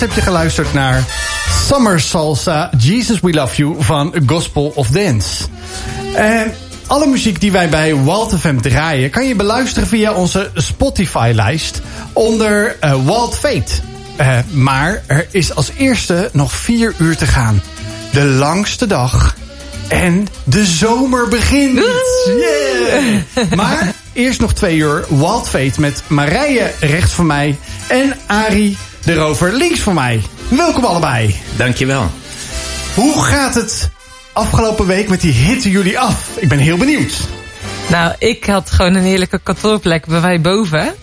Heb je geluisterd naar Summer Salsa Jesus We Love You van Gospel of Dance. En alle muziek die wij bij Walt FM draaien... kan je beluisteren via onze Spotify-lijst onder uh, Walt Fate. Uh, maar er is als eerste nog vier uur te gaan. De langste dag en de zomer begint. Yeah. Maar eerst nog twee uur Wild Fate met Marije rechts van mij en Ari de Rover links van mij. Welkom allebei. Dankjewel. Hoe gaat het afgelopen week met die hitte jullie af? Ik ben heel benieuwd. Nou, ik had gewoon een heerlijke kantoorplek bij mij boven.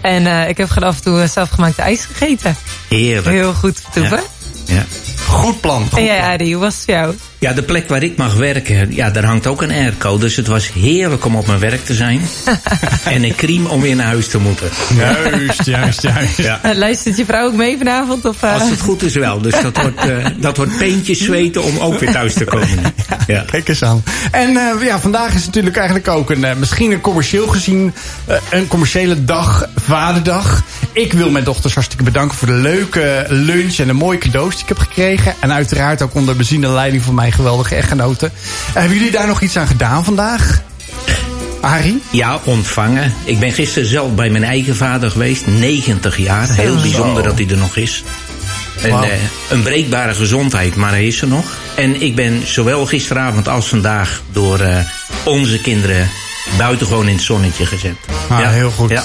En uh, ik heb gewoon af en toe zelfgemaakte ijs gegeten. Heerlijk. Heel goed toeven. Ja. ja. Goed plan. Goed en jij, Adi, hoe was het voor jou? Ja, de plek waar ik mag werken, ja, daar hangt ook een airco. Dus het was heerlijk om op mijn werk te zijn. en een crime om weer naar huis te moeten. Juist, juist, juist. Ja. Luistert je vrouw ook mee vanavond? Of, uh... Als het goed is wel. Dus dat wordt, uh, dat wordt peentjes zweten om ook weer thuis te komen. Ja, Kijk eens aan. En uh, ja, vandaag is natuurlijk eigenlijk ook een, misschien een commercieel gezien, een commerciële dag, vaderdag. Ik wil mijn dochters hartstikke bedanken voor de leuke lunch en de mooie cadeaus die ik heb gekregen. En uiteraard ook onder beziende leiding van mij geweldige echtgenoten. Hebben jullie daar nog iets aan gedaan vandaag? Arie? Ja, ontvangen. Ik ben gisteren zelf bij mijn eigen vader geweest. 90 jaar. Heel bijzonder dat hij er nog is. Een, wow. uh, een breekbare gezondheid, maar hij is er nog. En ik ben zowel gisteravond als vandaag door uh, onze kinderen buitengewoon in het zonnetje gezet. Ah, ja, heel goed. Ja.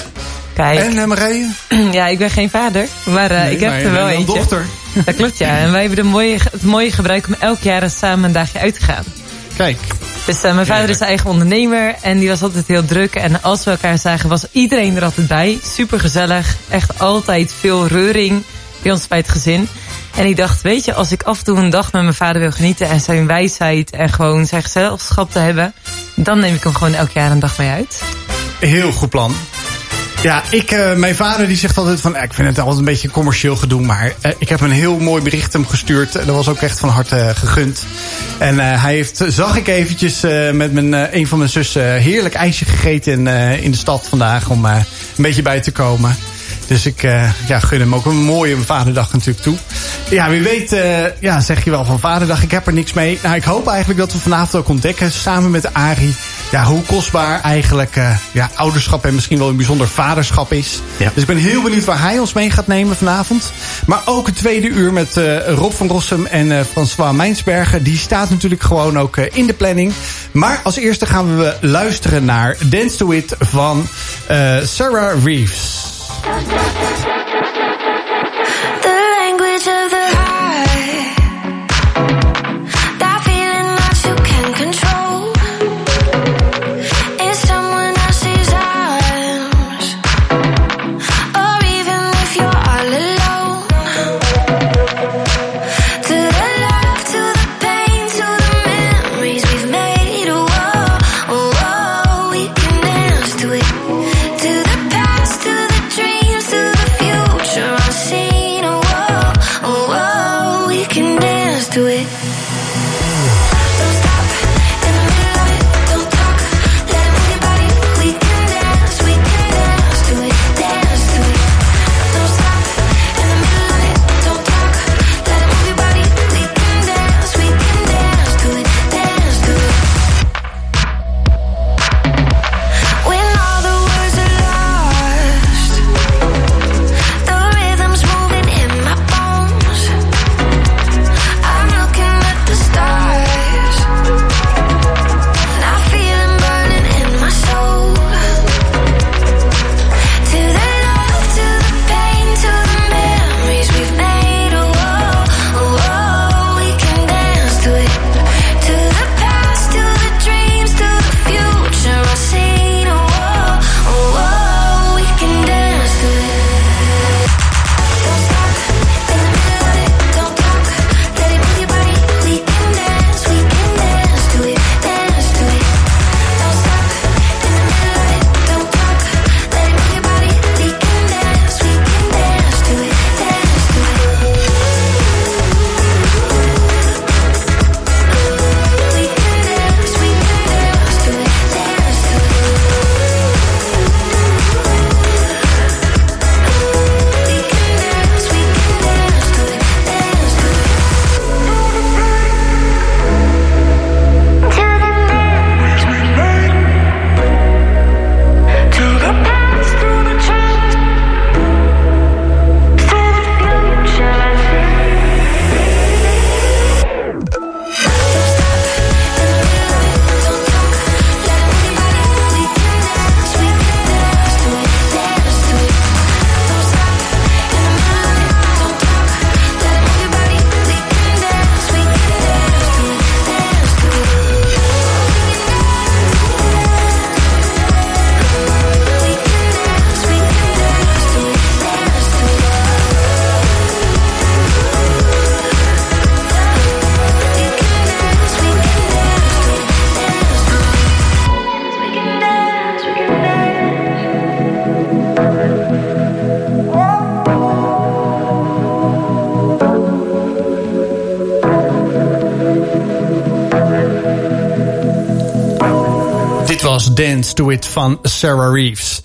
En uh, Marije? Ja, ik ben geen vader, maar nee, ik heb er wel eentje. dochter. Dat klopt, ja. En wij hebben de mooie, het mooie gebruik om elk jaar samen een dagje uit te gaan. Kijk. Dus uh, mijn vader is eigen ondernemer en die was altijd heel druk. En als we elkaar zagen was iedereen er altijd bij. Super gezellig. Echt altijd veel reuring bij ons bij het gezin. En ik dacht, weet je, als ik af en toe een dag met mijn vader wil genieten... en zijn wijsheid en gewoon zijn gezelschap te hebben... dan neem ik hem gewoon elk jaar een dag mee uit. Heel goed plan. Ja, ik, uh, mijn vader die zegt altijd van... ik vind het altijd een beetje commercieel gedoe... maar uh, ik heb een heel mooi bericht hem gestuurd. Dat was ook echt van harte gegund. En hij heeft, zag ik eventjes met mijn, een van mijn zussen... heerlijk ijsje gegeten in, in de stad vandaag... om een beetje bij te komen. Dus ik uh, ja, gun hem ook een mooie vaderdag natuurlijk toe. Ja, wie weet uh, ja, zeg je wel van vaderdag, ik heb er niks mee. Nou, ik hoop eigenlijk dat we vanavond ook ontdekken, samen met Arie... Ja, hoe kostbaar eigenlijk uh, ja, ouderschap en misschien wel een bijzonder vaderschap is. Ja. Dus ik ben heel benieuwd waar hij ons mee gaat nemen vanavond. Maar ook het tweede uur met Rob van Rossum en François Mijnsbergen. Die staat natuurlijk gewoon ook in de planning. Maar als eerste gaan we luisteren naar Dance to It van Sarah Reeves. Thank you. To It van Sarah Reeves.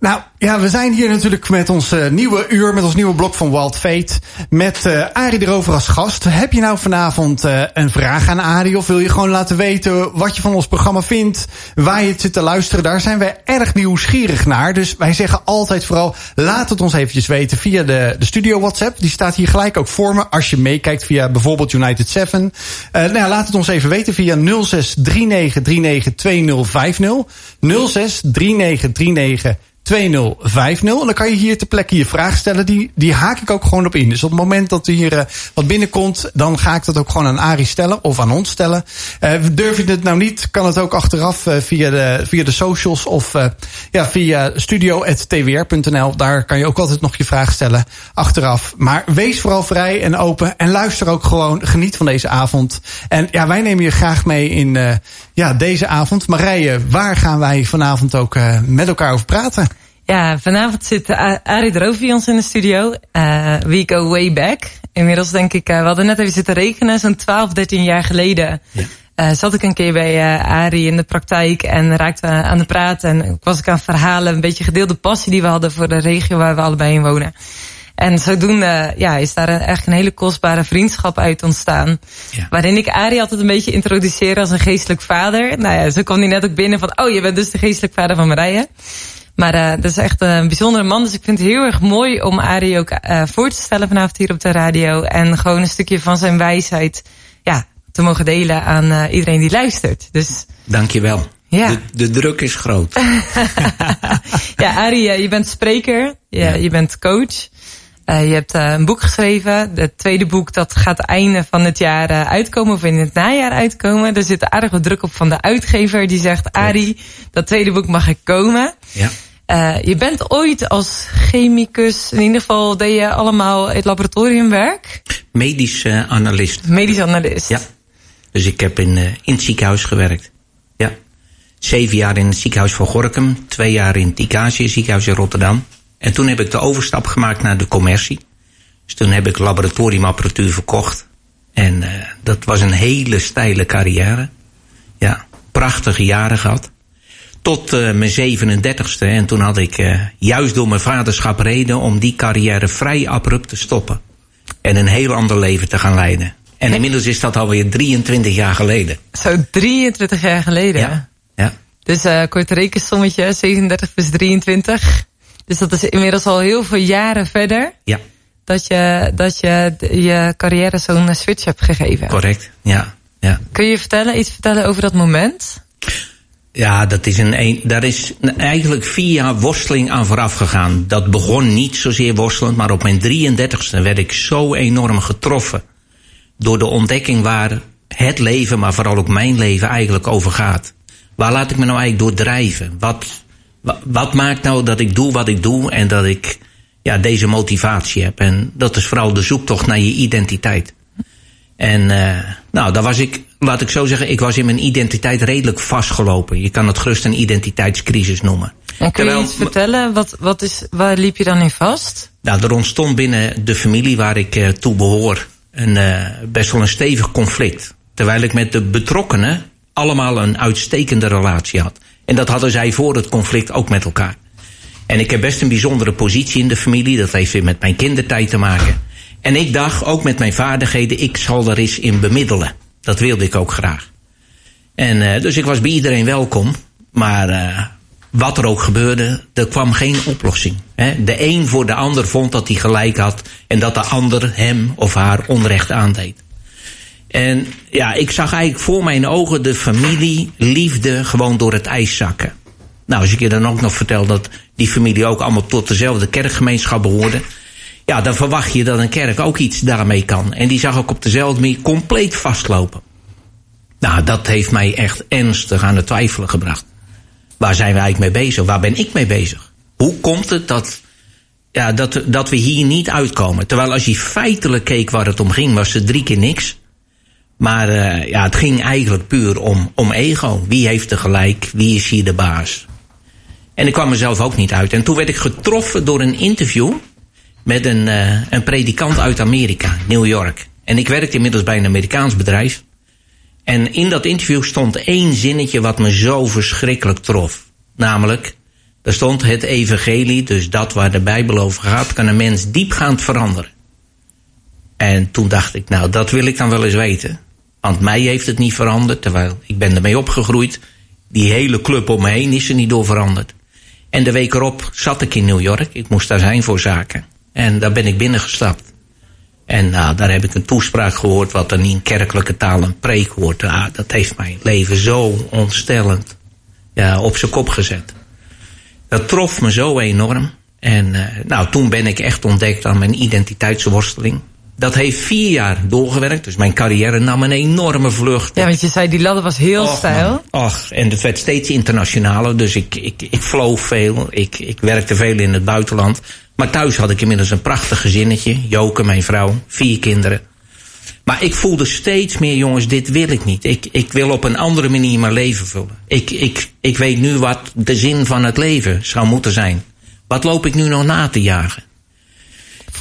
Nou ja, we zijn hier natuurlijk met ons uh, nieuwe uur, met ons nieuwe blok van Wild Fate. Met uh, Arie erover als gast. Heb je nou vanavond uh, een vraag aan Arie? Of wil je gewoon laten weten wat je van ons programma vindt? Waar je het zit te luisteren? Daar zijn wij erg nieuwsgierig naar. Dus wij zeggen altijd vooral, laat het ons eventjes weten via de, de studio WhatsApp. Die staat hier gelijk ook voor me. Als je meekijkt via bijvoorbeeld United 7. nou ja, laat het ons even weten via 06 39 39 2050. 06 39 39 2050. En dan kan je hier ter plekke je vraag stellen. Die, die haak ik ook gewoon op in. Dus op het moment dat er hier uh, wat binnenkomt, dan ga ik dat ook gewoon aan Arie stellen of aan ons stellen. Uh, durf je het nou niet, kan het ook achteraf uh, via, de, via de socials of ja, via studio.twr.nl. Daar kan je ook altijd nog je vraag stellen achteraf. Maar wees vooral vrij en open en luister ook gewoon. Geniet van deze avond. En ja, wij nemen je graag mee in ja, deze avond. Marije, waar gaan wij vanavond ook met elkaar over praten? Ja, vanavond zit Arie Drovi ons in de studio. Uh, we go way back. Inmiddels denk ik, uh, we hadden net even zitten rekenen, zo'n 12, 13 jaar geleden. Ja. Uh, zat ik een keer bij Arie in de praktijk en raakte aan de praat. En was ik aan het verhalen, een beetje gedeelde passie die we hadden voor de regio waar we allebei in wonen. En zodoende ja, is daar echt een hele kostbare vriendschap uit ontstaan. Ja. Waarin ik Arie altijd een beetje introduceer als een geestelijk vader. Nou ja, zo kwam hij net ook binnen van, oh je bent dus de geestelijk vader van Marije. Maar uh, dat is echt een bijzondere man. Dus ik vind het heel erg mooi om Arie ook uh, voor te stellen vanavond hier op de radio. En gewoon een stukje van zijn wijsheid ja, te mogen delen aan uh, iedereen die luistert. Dus, Dankjewel. Ja. De, de druk is groot. ja, Arie, je bent spreker. Ja. Je bent coach. Uh, je hebt uh, een boek geschreven. Het tweede boek dat gaat einde van het jaar uh, uitkomen of in het najaar uitkomen. Er zit aardig wat druk op van de uitgever. Die zegt, Arie, dat tweede boek mag er komen. Ja. je bent ooit als chemicus, in ieder geval deed je allemaal het laboratoriumwerk? Medisch analist. Medisch analist. Ja. Dus ik heb in, in het ziekenhuis gewerkt. Ja. Zeven jaar in het ziekenhuis van Gorkum. Twee jaar in het Icasië ziekenhuis in Rotterdam. En toen heb ik de overstap gemaakt naar de commercie. Dus toen heb ik laboratoriumapparatuur verkocht. En uh, dat was een hele steile carrière. Ja, prachtige jaren gehad. Tot uh, mijn 37ste. En toen had ik uh, juist door mijn vaderschap reden om die carrière vrij abrupt te stoppen. En een heel ander leven te gaan leiden. En inmiddels is dat alweer 23 jaar geleden. Zo 23 jaar geleden? Ja. ja. Dus kort rekensommetje, 37 plus 23. Dus dat is inmiddels al heel veel jaren verder. Ja. Dat je, dat je je carrière zo'n switch hebt gegeven. Correct, ja. ja. Kun je vertellen, iets vertellen over dat moment? Ja, dat is een, een, daar is eigenlijk vier jaar worsteling aan vooraf gegaan. Dat begon niet zozeer worstelend, maar op mijn 33ste werd ik zo enorm getroffen. Door de ontdekking waar het leven, maar vooral ook mijn leven eigenlijk over gaat. Waar laat ik me nou eigenlijk door drijven? Wat, wat maakt nou dat ik doe wat ik doe en dat ik ja, deze motivatie heb? En dat is vooral de zoektocht naar je identiteit. En uh, nou, daar was ik, laat ik zo zeggen, ik was in mijn identiteit redelijk vastgelopen. Je kan het gerust een identiteitscrisis noemen. En kun je iets vertellen? Wat, wat is, waar liep je dan in vast? Nou, er ontstond binnen de familie waar ik uh, toe behoor een, uh, best wel een stevig conflict. Terwijl ik met de betrokkenen allemaal een uitstekende relatie had. En dat hadden zij voor het conflict ook met elkaar. En ik heb best een bijzondere positie in de familie. Dat heeft weer met mijn kindertijd te maken. En ik dacht, ook met mijn vaardigheden, ik zal er eens in bemiddelen. Dat wilde ik ook graag. En uh, dus ik was bij iedereen welkom. Maar uh, wat er ook gebeurde, er kwam geen oplossing. Hè? De een voor de ander vond dat hij gelijk had. En dat de ander hem of haar onrecht aandeed. En ja, ik zag eigenlijk voor mijn ogen de familie, liefde gewoon door het ijs zakken. Nou, als ik je dan ook nog vertel dat die familie ook allemaal tot dezelfde kerkgemeenschap behoorde. Ja, dan verwacht je dat een kerk ook iets daarmee kan. En die zag ook op dezelfde manier compleet vastlopen. Nou, dat heeft mij echt ernstig aan het twijfelen gebracht. Waar zijn we eigenlijk mee bezig? Waar ben ik mee bezig? Hoe komt het dat, ja, dat, dat we hier niet uitkomen? Terwijl als je feitelijk keek waar het om ging, was er drie keer niks. Maar uh, ja, het ging eigenlijk puur om, om ego. Wie heeft er gelijk? Wie is hier de baas? En ik kwam mezelf ook niet uit. En toen werd ik getroffen door een interview met een, uh, een predikant uit Amerika, New York. En ik werkte inmiddels bij een Amerikaans bedrijf. En in dat interview stond één zinnetje wat me zo verschrikkelijk trof. Namelijk, er stond het evangelie, dus dat waar de Bijbel over gaat, kan een mens diepgaand veranderen. En toen dacht ik, nou, dat wil ik dan wel eens weten. Want mij heeft het niet veranderd, terwijl ik ben ermee opgegroeid. Die hele club om me heen is er niet door veranderd. En de week erop zat ik in New York. Ik moest daar zijn voor zaken. En daar ben ik binnengestapt. En nou, daar heb ik een toespraak gehoord wat dan in kerkelijke taal een preek wordt. Ah, dat heeft mijn leven zo ontstellend ja, op zijn kop gezet. Dat trof me zo enorm. En uh, nou, toen ben ik echt ontdekt aan mijn identiteitsworsteling. Dat heeft vier jaar doorgewerkt. Dus mijn carrière nam een enorme vlucht. Ja, want je zei die ladder was heel Och, stijl. man. Och, en het werd steeds internationaler. Dus ik, ik, ik vloog veel. Ik, ik werkte veel in het buitenland. Maar thuis had ik inmiddels een prachtig gezinnetje. Joke, mijn vrouw, vier kinderen. Maar ik voelde steeds meer, jongens, dit wil ik niet. Ik, ik wil op een andere manier mijn leven vullen. Ik, ik, ik weet nu wat de zin van het leven zou moeten zijn. Wat loop ik nu nog na te jagen?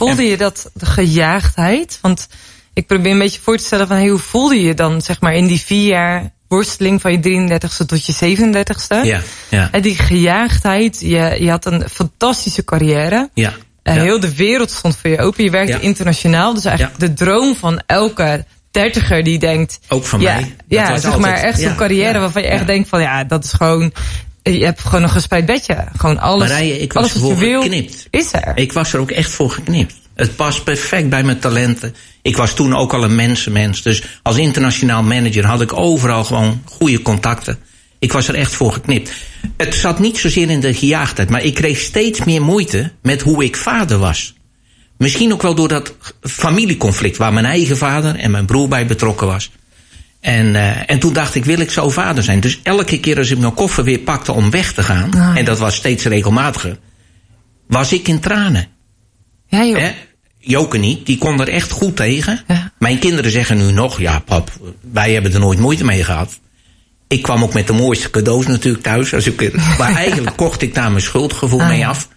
Voelde je dat, de gejaagdheid? Want ik probeer een beetje voor te stellen van... Hey, hoe voelde je dan zeg maar in die vier jaar worsteling van je 33ste tot je 37ste? Ja, ja. En die gejaagdheid, je, je had een fantastische carrière. Ja. En ja. heel de wereld stond voor je open. Je werkte Ja. internationaal. Dus eigenlijk de droom van elke dertiger die denkt... Ook van ja, mij. Dat Ja, was zeg altijd- maar echt zo'n carrière waarvan je echt denkt van... Ja, dat is gewoon... Je hebt gewoon een gespreid bedje. Gewoon alles, Marije, ik was ervoor geknipt. is er. Ik was er ook echt voor geknipt. Het past perfect bij mijn talenten. Ik was toen ook al een mensenmens. Dus als internationaal manager had ik overal gewoon goede contacten. Ik was er echt voor geknipt. Het zat niet zozeer in de gejaagdheid, maar ik kreeg steeds meer moeite met hoe ik vader was. Misschien ook wel door dat familieconflict waar mijn eigen vader en mijn broer bij betrokken was. En, eh, en toen dacht ik, wil ik zo vader zijn? Dus elke keer als ik mijn koffer weer pakte om weg te gaan, Ah. en dat was steeds regelmatiger, was ik in tranen. Ja, joh. Hè? Joke niet, die kon er echt goed tegen. Ja. Mijn kinderen zeggen nu nog, ja pap, wij hebben er nooit moeite mee gehad. Ik kwam ook met de mooiste cadeaus natuurlijk thuis. Als ik, maar eigenlijk kocht ik daar mijn schuldgevoel Ah, mee af.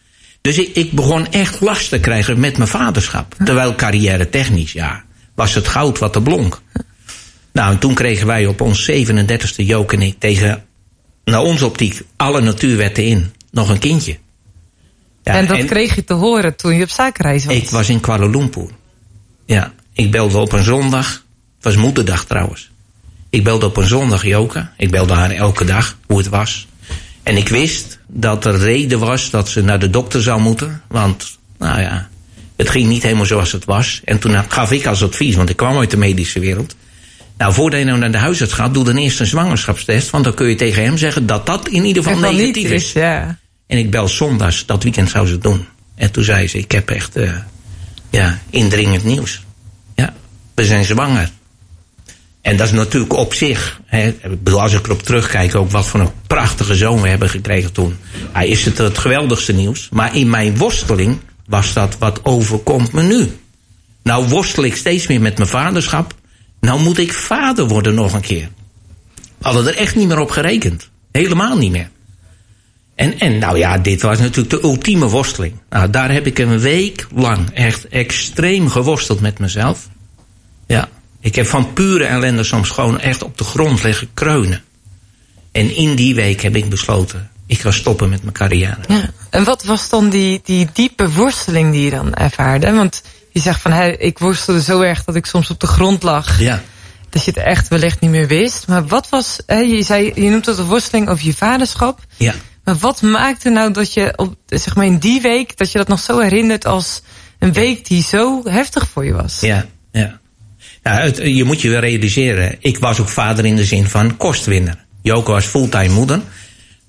Dus ik, ik begon echt last te krijgen met mijn vaderschap. Terwijl carrière technisch, ja, was het goud wat er blonk. Nou, en toen kregen wij op ons 37e, Joke en ik, tegen, naar onze optiek, alle natuurwetten in, nog een kindje. Ja, en dat kreeg je te horen toen je op zakenreis was. ik was in Kuala Lumpur. Ja, ik belde op een zondag. Het was moederdag trouwens. Ik belde op een zondag Joke. Ik belde haar elke dag hoe het was. En ik wist dat er reden was dat ze naar de dokter zou moeten. Want, nou ja, het ging niet helemaal zoals het was. En toen gaf ik als advies, want ik kwam uit de medische wereld. Nou, voordat je nou naar de huisarts gaat, doe dan eerst een zwangerschapstest. Want dan kun je tegen hem zeggen dat dat in ieder geval negatief is. Ja. En ik bel zondags, dat weekend zou ze het doen. En toen zei ze, ik heb echt eh, ja, indringend nieuws. Ja, we zijn zwanger. En dat is natuurlijk op zich, hè, ik bedoel, als ik erop terugkijk, ook wat voor een prachtige zoon we hebben gekregen toen. Hij is het het geweldigste nieuws. Maar in mijn worsteling was dat wat overkomt me nu. Nou worstel ik steeds meer met mijn vaderschap. Nou moet ik vader worden nog een keer. We hadden er echt niet meer op gerekend. Helemaal niet meer. En, en nou ja, dit was natuurlijk de ultieme worsteling. Nou, daar heb ik een week lang echt extreem geworsteld met mezelf. Ja, ik heb van pure ellende soms gewoon echt op de grond liggen kreunen. En in die week heb ik besloten, ik ga stoppen met mijn carrière. Ja. En wat was dan die, die diepe worsteling die je dan ervaarde? Want je zegt van, hey, ik worstelde zo erg dat ik soms op de grond lag. Ja, Dat je het echt wellicht niet meer wist. Maar wat was, hè, je, zei, je noemt het een worsteling over je vaderschap. ja. Maar wat maakte nou dat je op, zeg maar in die week, dat je dat nog zo herinnert als een week die zo heftig voor je was? Ja, ja. Nou, het, je moet je wel realiseren, ik was ook vader in de zin van kostwinner. Joko was fulltime moeder.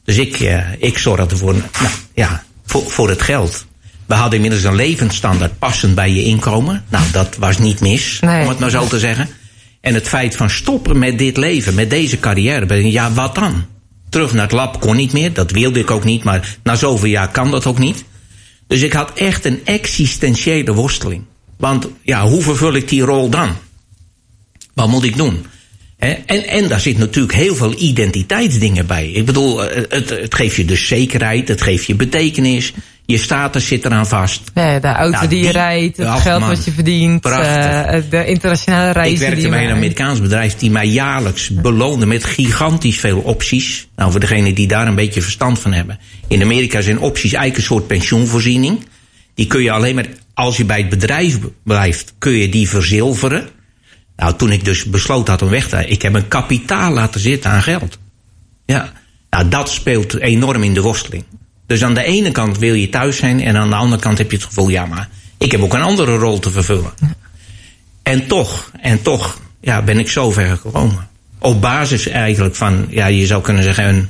Dus ik, eh, ik zorgde voor, nou, ja, voor, voor het geld. We hadden inmiddels een levensstandaard passend bij je inkomen. Nou, dat was niet mis, Nee. om het maar zo te zeggen. En het feit van stoppen met dit leven, met deze carrière. Ja, wat dan? Terug naar het lab kon niet meer, dat wilde ik ook niet. Maar na zoveel jaar kan dat ook niet. Dus ik had echt een existentiële worsteling. Want ja, hoe vervul ik die rol dan? Wat moet ik doen? En, en daar zit natuurlijk heel veel identiteitsdingen bij. Ik bedoel, eh, het, het geeft je dus zekerheid, het geeft je betekenis. Je status zit eraan vast. Ja, de auto Nou, die je rijdt, het Ach, geld man. wat je verdient, eh, de internationale reizen Ik werkte die bij een. Amerikaans bedrijf die mij jaarlijks beloonde met gigantisch veel opties. Nou, voor degenen die daar een beetje verstand van hebben. In Amerika zijn opties eigenlijk een soort pensioenvoorziening. Die kun je alleen maar, als je bij het bedrijf blijft, kun je die verzilveren. Nou, toen ik dus besloten had om weg te gaan, ik heb een kapitaal laten zitten aan geld. Ja, nou, dat speelt enorm in de worsteling. Dus aan de ene kant wil je thuis zijn en aan de andere kant heb je het gevoel, ja, maar ik heb ook een andere rol te vervullen. En toch, en toch ja, ben ik zo ver gekomen. Op basis eigenlijk van, ja, je zou kunnen zeggen, een,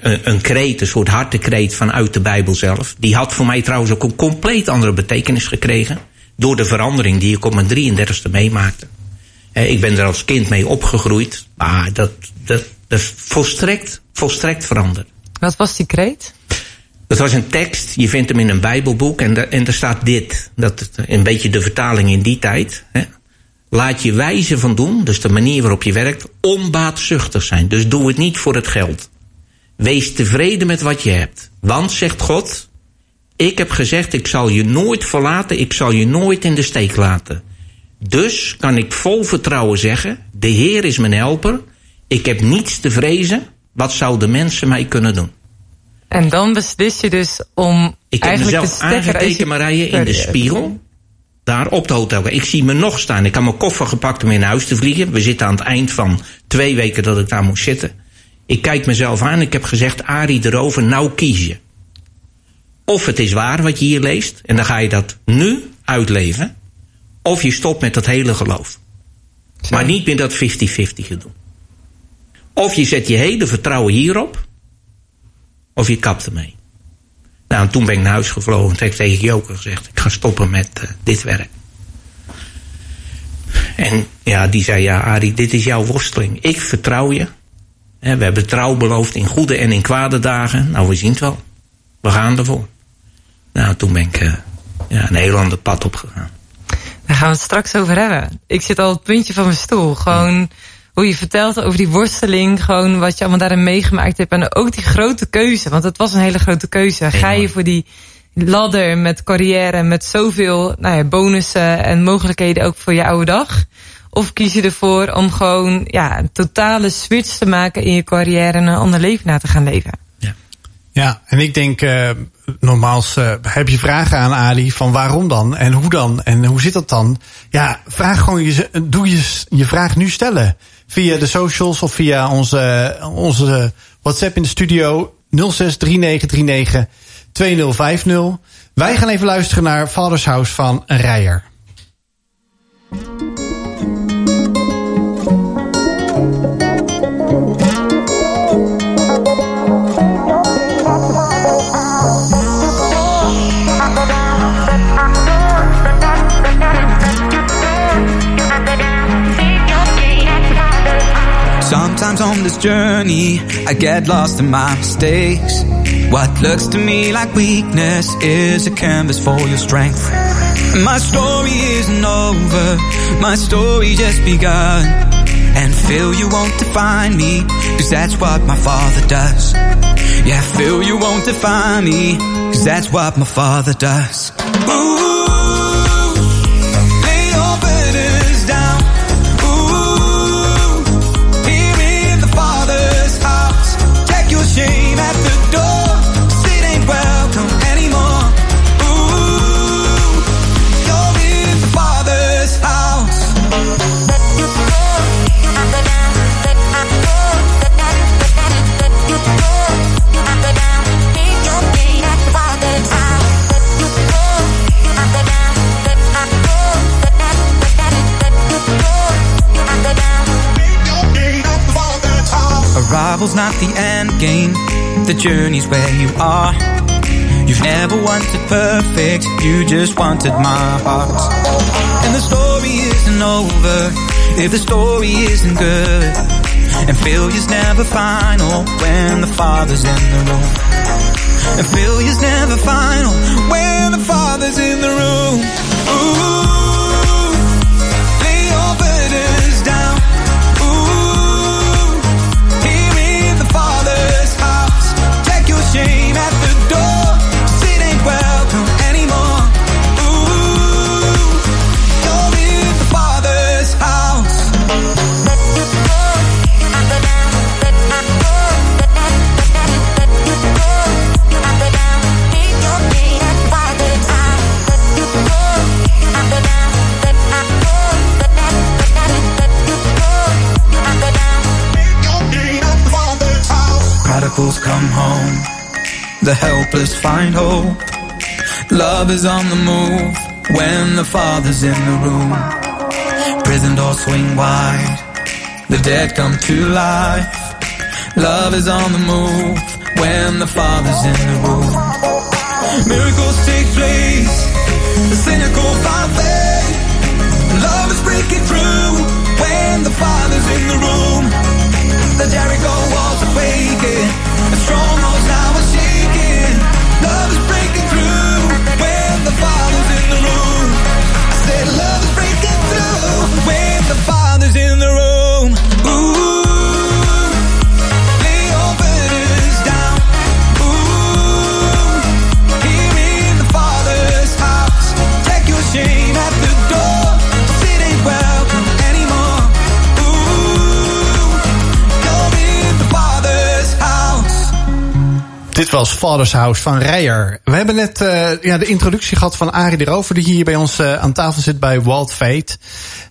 een, een- kreet, een soort hartekreet vanuit de Bijbel zelf. Die had voor mij trouwens ook een compleet andere betekenis gekregen. Door de verandering die ik op mijn 33ste meemaakte. Ik ben er als kind mee opgegroeid, maar dat, dat, dat is volstrekt, volstrekt veranderd. Wat was die kreet? Dat was een tekst, je vindt hem in een Bijbelboek en, da- en staat dit. Dat een beetje de vertaling in die tijd. Hè. Laat je wijze van doen, dus de manier waarop je werkt, onbaatzuchtig zijn. Dus doe het niet voor het geld. Wees tevreden met wat je hebt. Want, zegt God, ik heb gezegd, ik zal je nooit verlaten, ik zal je nooit in de steek laten. Dus kan ik vol vertrouwen zeggen, de Heer is mijn helper, ik heb niets te vrezen, wat zouden mensen mij kunnen doen? En dan beslis je dus om Ik heb eigenlijk mezelf stekker uit aangekeken, je Marije, in de spiegel. Daar op de hotel. Ik zie me nog staan. Ik had mijn koffer gepakt om weer naar huis te vliegen. We zitten aan het eind van twee weken dat ik daar moest zitten. Ik kijk mezelf aan. Ik heb gezegd, Arie erover, nou kies je. Of het is waar wat je hier leest. En dan ga je dat nu uitleven. Of je stopt met dat hele geloof. Maar niet meer dat 50-50 gedoe. Of je zet je hele vertrouwen hierop. Of je kapt ermee. Nou, en toen ben ik naar huis gevlogen. Toen heb ik tegen Joker gezegd: ik ga stoppen met eh, dit werk. En ja, die zei: Ja, Arie, dit is jouw worsteling. Ik vertrouw je. We hebben trouw beloofd in goede en in kwade dagen. Nou, we zien het wel. We gaan ervoor. Nou, toen ben ik eh, ja, een heel ander pad opgegaan. Daar gaan we het straks over hebben. Ik zit al op het puntje van mijn stoel. Gewoon hoe je vertelt over die worsteling. Gewoon wat je allemaal daarin meegemaakt hebt. En ook die grote keuze. Want het was een hele grote keuze. Ga je voor die ladder met carrière. Met zoveel nou ja, bonussen en mogelijkheden ook voor je oude dag. Of kies je ervoor om gewoon ja, een totale switch te maken in je carrière. En een ander leven na te gaan leven. Ja, en ik denk, eh nogmaals, eh, heb je vragen aan Ali van waarom dan en hoe dan en hoe zit dat dan? Ja, vraag gewoon je, doe je, je vraag nu stellen. Via de socials of via onze, onze WhatsApp in de studio 063939 2050. Wij gaan even luisteren naar Father's House van Rijer. On this journey, I get lost in my mistakes. What looks to me like weakness is a canvas for your strength. My story isn't over, my story just begun. And Phil, you won't define me, cause that's what my father does. Yeah, Phil, you won't define me, cause that's what my father does. Arrival's not the end game, the journey's where you are. You've never wanted perfect, you just wanted my heart. And the story isn't over if the story isn't good. And failure's never final when the Father's in the room. And failure's never final when the Father's in the room. Ooh, home. The helpless find hope. Love is on the move when the father's in the room. Prison doors swing wide. The dead come to life. Love is on the move when the father's in the room. Miracles take place. The cynical faith. Love is breaking through when the father's in the room. Dit was Father's House van Rijer. We hebben net eh, ja, de introductie gehad van Arie de Rover... die hier bij ons eh, aan tafel zit bij Walt Fate.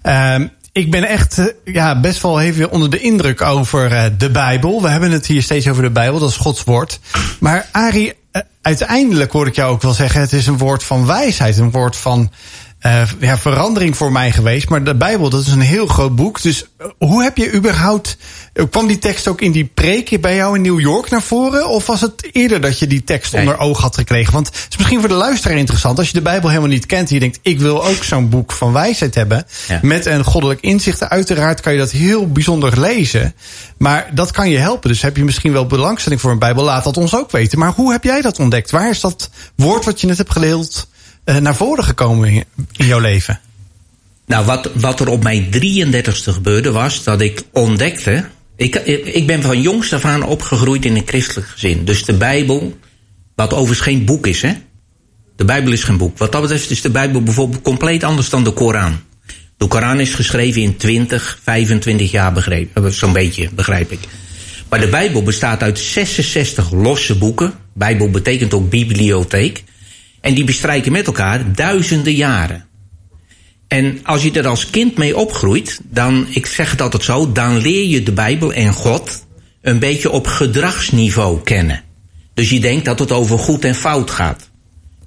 Ehm, ik ben echt eh, ja, best wel even onder de indruk over de Bijbel. We hebben het hier steeds over de Bijbel, dat is Gods woord. Maar Arie, eh, uiteindelijk hoor ik jou ook wel zeggen... het is een woord van wijsheid, een woord van... eh, ja, verandering voor mij geweest. Maar de Bijbel, dat is een heel groot boek. Dus eh, hoe heb je überhaupt... eh, kwam die tekst ook in die preek bij jou in New York naar voren? Of was het eerder dat je die tekst Nee. onder oog had gekregen? Want het is misschien voor de luisteraar interessant. Als je de Bijbel helemaal niet kent en je denkt... ik wil ook zo'n boek van wijsheid hebben. Ja. Met een goddelijk inzicht. Uiteraard kan je dat heel bijzonder lezen. Maar dat kan je helpen. Dus heb je misschien wel belangstelling voor een Bijbel. Laat dat ons ook weten. Maar hoe heb jij dat ontdekt? Waar is dat woord wat je net hebt geleeld... eh, naar voren gekomen in, jouw leven? Nou, wat, wat er op mijn 33ste gebeurde was dat ik ontdekte. Ik, ik ben van jongs af aan opgegroeid in een christelijk gezin. Dus de Bijbel, wat overigens geen boek is, hè? De Bijbel is geen boek. Wat dat betreft is de Bijbel bijvoorbeeld compleet anders dan de Koran. De Koran is geschreven in 20, 25 jaar, begreep, eh, zo'n beetje, begrijp ik. Maar de Bijbel bestaat uit 66 losse boeken. Bijbel betekent ook bibliotheek. En die bestrijken met elkaar duizenden jaren. En als je er als kind mee opgroeit, dan, ik zeg het altijd zo, dan leer je de Bijbel en God een beetje op gedragsniveau kennen. Dus je denkt dat het over goed en fout gaat.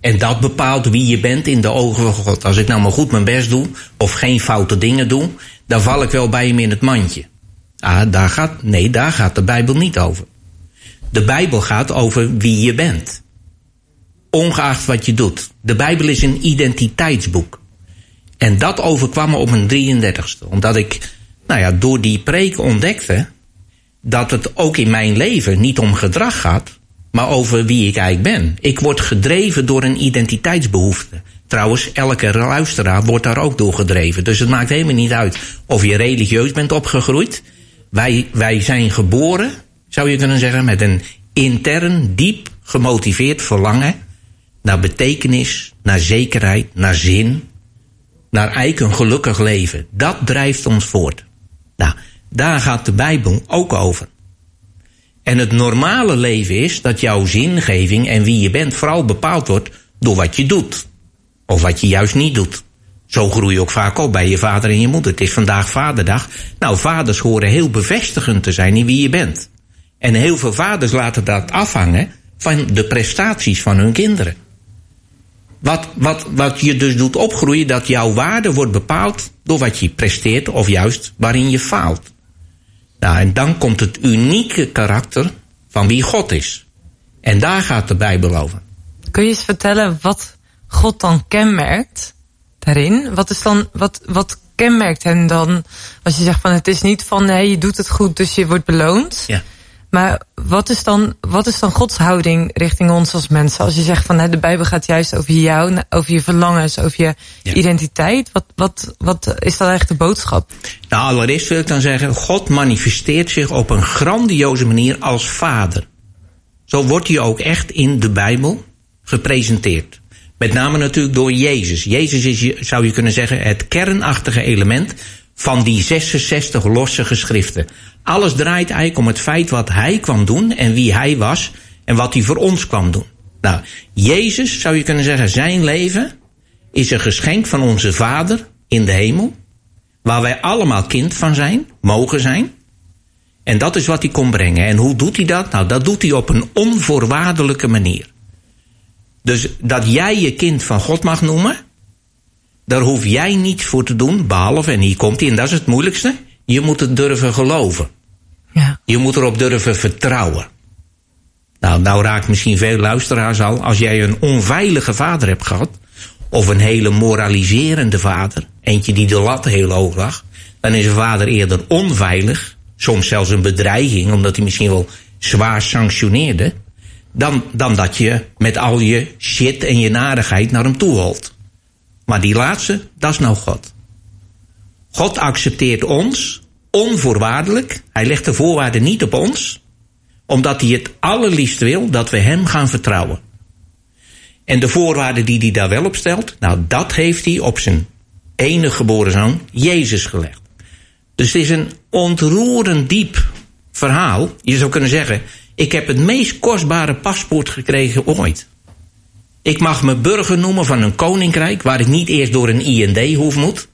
En dat bepaalt wie je bent in de ogen van God. Als ik nou maar goed mijn best doe, of geen foute dingen doe, dan val ik wel bij hem in het mandje. Ah, daar gaat, nee, daar gaat de Bijbel niet over. De Bijbel gaat over wie je bent. Ongeacht wat je doet. De Bijbel is een identiteitsboek. En dat overkwam me op mijn 33ste. Omdat ik nou ja, door die preek ontdekte dat het ook in mijn leven niet om gedrag gaat, maar over wie ik eigenlijk ben. Ik word gedreven door een identiteitsbehoefte. Trouwens, elke luisteraar wordt daar ook door gedreven. Dus het maakt helemaal niet uit of je religieus bent opgegroeid. Wij, wij zijn geboren, zou je kunnen zeggen, met een intern, diep gemotiveerd verlangen naar betekenis, naar zekerheid, naar zin, naar eigenlijk een gelukkig leven. Dat drijft ons voort. Nou, daar gaat de Bijbel ook over. En het normale leven is dat jouw zingeving en wie je bent vooral bepaald wordt door wat je doet. Of wat je juist niet doet. Zo groei je ook vaak op bij je vader en je moeder. Het is vandaag vaderdag. Nou, vaders horen heel bevestigend te zijn in wie je bent. En heel veel vaders laten dat afhangen van de prestaties van hun kinderen. Wat, wat, wat je dus doet opgroeien, dat jouw waarde wordt bepaald door wat je presteert of juist waarin je faalt. Nou, en dan komt het unieke karakter van wie God is. En daar gaat de Bijbel over. Kun je eens vertellen wat God dan kenmerkt daarin? Wat, is dan, wat, wat kenmerkt hen dan als je zegt van het is niet van nee, je doet het goed, dus je wordt beloond. Ja. Maar wat is, dan, wat is dan Gods houding richting ons als mensen? Als je zegt van de Bijbel gaat juist over jou, over je verlangens, over je Ja. identiteit. Wat, wat, wat is dan echt de boodschap? Nou, allereerst wil ik dan zeggen, God manifesteert zich op een grandioze manier als vader. Zo wordt hij ook echt in de Bijbel gepresenteerd. Met name natuurlijk door Jezus. Jezus is, zou je kunnen zeggen, het kernachtige element van die 66 losse geschriften. Alles draait eigenlijk om het feit wat hij kwam doen en wie hij was en wat hij voor ons kwam doen. Nou, Jezus, zou je kunnen zeggen, zijn leven is een geschenk van onze Vader in de hemel waar wij allemaal kind van zijn, mogen zijn. En dat is wat hij kon brengen. En hoe doet hij dat? Nou, dat doet hij op een onvoorwaardelijke manier. Dus dat jij je kind van God mag noemen, daar hoef jij niets voor te doen, behalve, en hier komt hij, en dat is het moeilijkste, je moet het durven geloven. Ja. Je moet erop durven vertrouwen. Nou, nou raakt misschien veel luisteraars al. Als jij een onveilige vader hebt gehad. Of een hele moraliserende vader. Eentje die de lat heel hoog lag. Dan is een vader eerder onveilig. Soms zelfs een bedreiging. Omdat hij misschien wel zwaar sanctioneerde. Dan, dan dat je met al je shit en je narigheid naar hem toe holt. Maar die laatste, dat is nou God. God accepteert ons onvoorwaardelijk. Hij legt de voorwaarden niet op ons omdat hij het allerliefst wil dat we hem gaan vertrouwen. En de voorwaarden die hij daar wel op stelt, nou dat heeft hij op zijn enige geboren zoon, Jezus, gelegd. Dus het is een ontroerend diep verhaal. Je zou kunnen zeggen, ik heb het meest kostbare paspoort gekregen ooit. Ik mag me burger noemen van een koninkrijk waar ik niet eerst door een IND hoef moet.